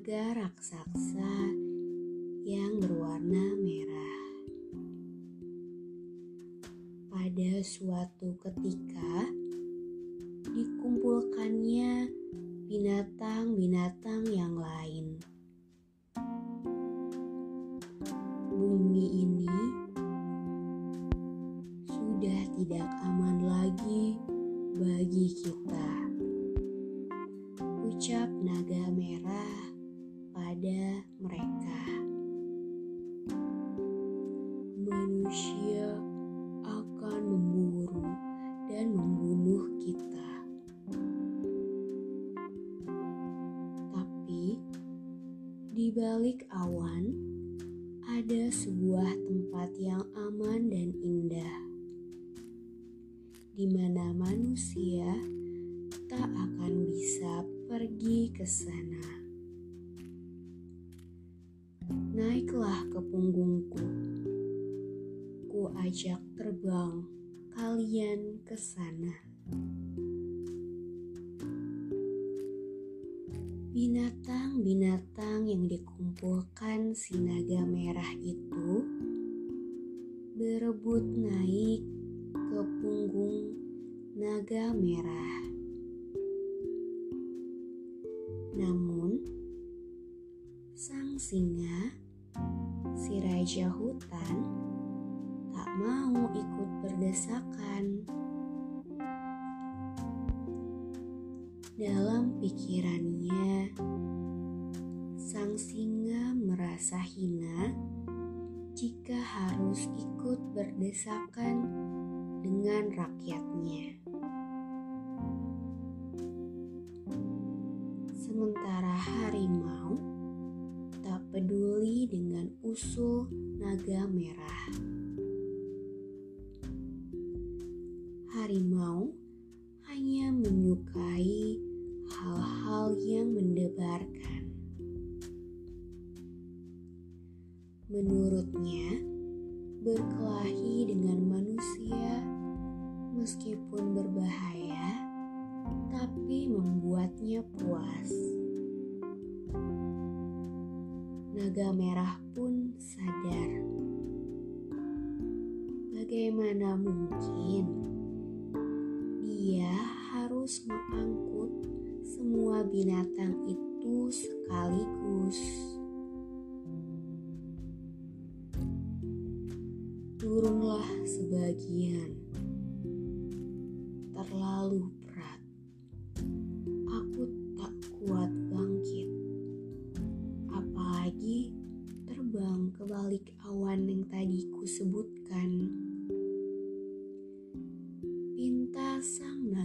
Naga raksasa yang berwarna merah. Pada suatu ketika, dikumpulkannya binatang-binatang yang lain. Bumi ini sudah tidak aman lagi bagi kita. Ucap naga merah pada mereka. Manusia akan memburu dan membunuh kita. Tapi di balik awan ada sebuah tempat yang aman dan indah di mana manusia tak akan bisa pergi ke sana. Naiklah ke punggungku, ku ajak terbang kalian ke sana. Binatang-binatang yang dikumpulkan si naga merah itu berebut naik ke punggung naga merah. Namun, singa, si raja hutan, tak mau ikut berdesakan. Dalam pikirannya, sang singa merasa hina jika harus ikut berdesakan dengan rakyatnya. Sementara harimau peduli dengan usul naga merah. Harimau hanya menyukai hal-hal yang mendebarkan. Menurutnya, berkelahi dengan manusia meskipun berbahaya, tapi membuatnya puas. Naga merah pun sadar. Bagaimana mungkin dia harus mengangkut semua binatang itu sekaligus? Turunlah sebagian terlalu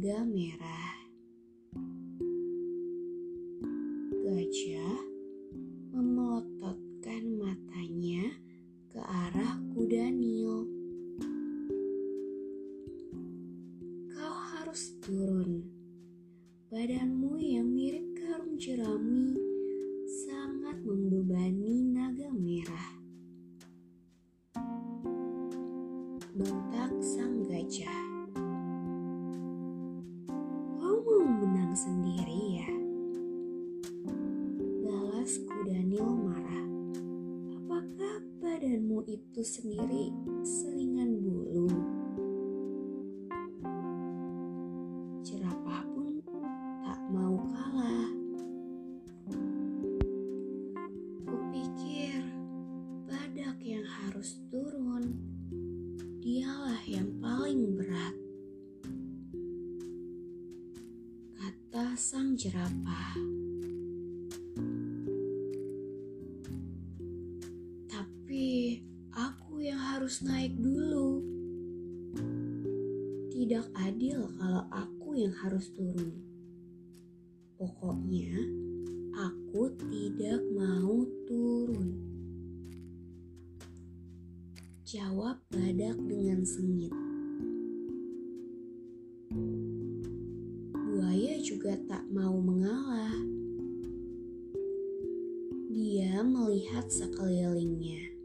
naga merah. Gajah memelototkan matanya ke arah kuda Nil. Kau harus turun. Badanmu yang mirip karung jerami sangat membebani naga merah. Bentak sang gajah. Itu sendiri seringan bulu? Jerapah pun tak mau kalah. Kupikir badak yang harus turun, dialah yang paling berat. Kata sang jerapah. Harus naik dulu. Tidak adil kalau aku yang harus turun. Pokoknya, aku tidak mau turun. Jawab badak dengan sengit. Buaya juga tak mau mengalah. Dia melihat sekelilingnya.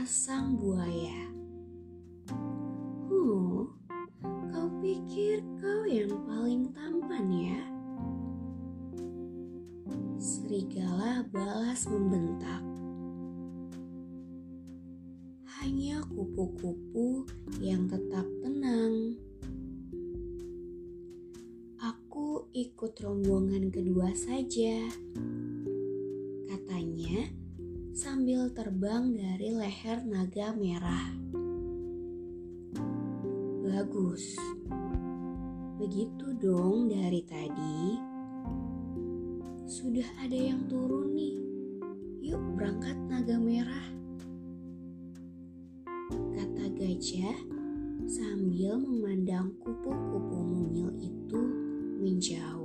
Kata sang buaya, "Huh, kau pikir kau yang paling tampan ya?" Serigala balas membentak. Hanya kupu-kupu yang tetap tenang. Aku ikut rombongan kedua saja, sambil terbang dari leher naga merah. Bagus, begitu dong dari tadi. Sudah ada yang turun nih. Yuk berangkat naga merah kata gajah sambil memandang kupu-kupu mungil itu menjauh.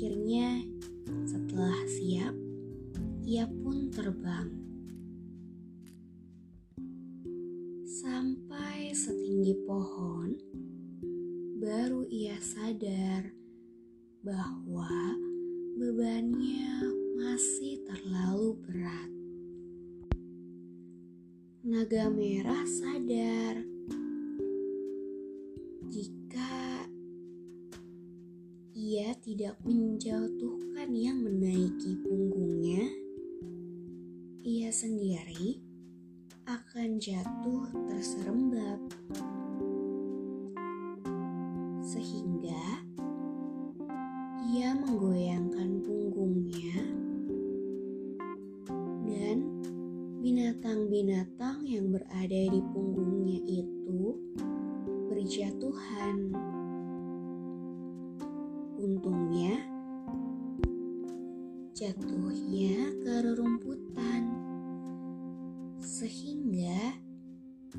Akhirnya, setelah siap, ia pun terbang. Sampai setinggi pohon, baru ia sadar bahwa bebannya masih terlalu berat. Naga merah sadar tidak menjatuhkan yang menaiki punggungnya, ia sendiri akan jatuh terserembab. Sehingga ia menggoyangkan punggungnya dan binatang-binatang yang berada di punggungnya itu berjatuhan. Untungnya jatuhnya ke rerumputan sehingga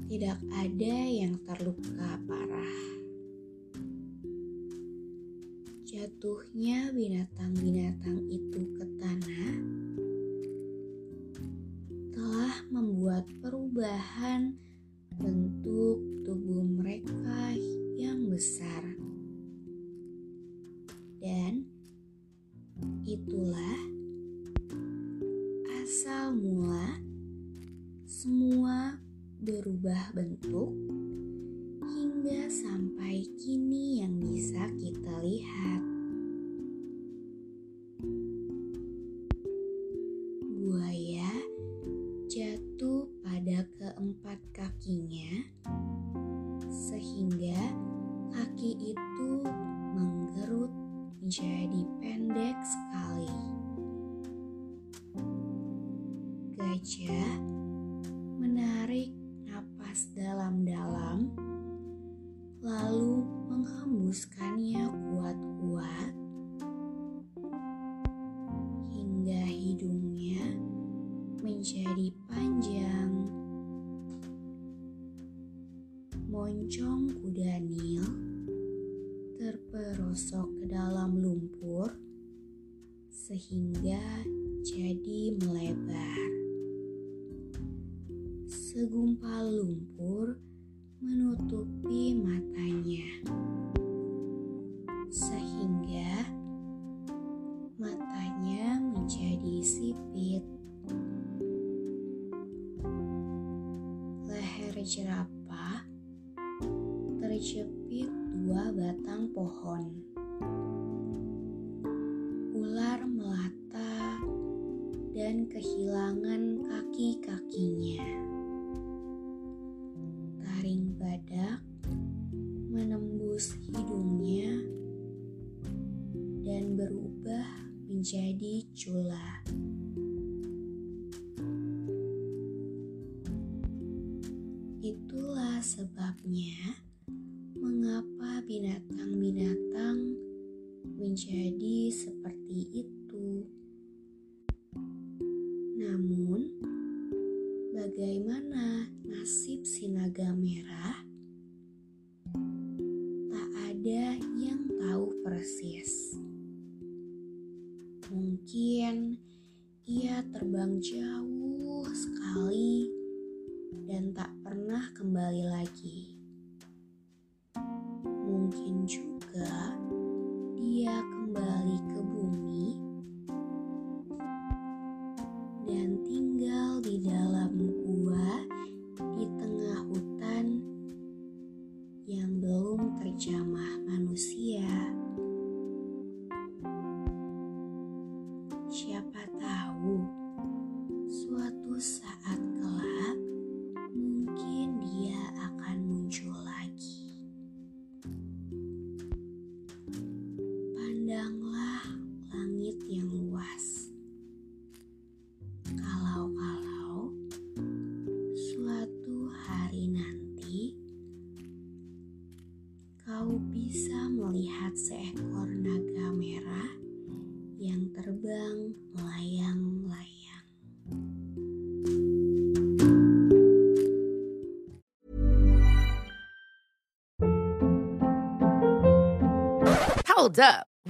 tidak ada yang terluka parah. Jatuhnya binatang-binatang itu ke tanah telah membuat perubahan bentuk tubuh mereka yang besar. Dan itulah asal mula semua berubah bentuk hingga sampai kini yang bisa kita lihat. Menjadi pendek sekali. Gajah menarik napas dalam-dalam, lalu menghembuskannya kuat-kuat hingga hidungnya menjadi panjang. Moncong kuda Nil terperosok ke dalam lumpur sehingga jadi melebar. Segumpal lumpur menutupi matanya, sehingga matanya menjadi sipit. Leher jerapah terjepit dua batang pohon. Ular melata dan kehilangan kaki kaki-kakinya. Taring badak menembus hidungnya dan berubah menjadi cula. Itulah sebabnya menjadi seperti itu. Namun, bagaimana nasib si naga merah? Tak ada yang tahu persis. Mungkin ia terbang jauh sekali dan tak pernah kembali lagi. Mungkin juga bisa melihat seekor naga merah yang terbang melayang-layang. Hold up.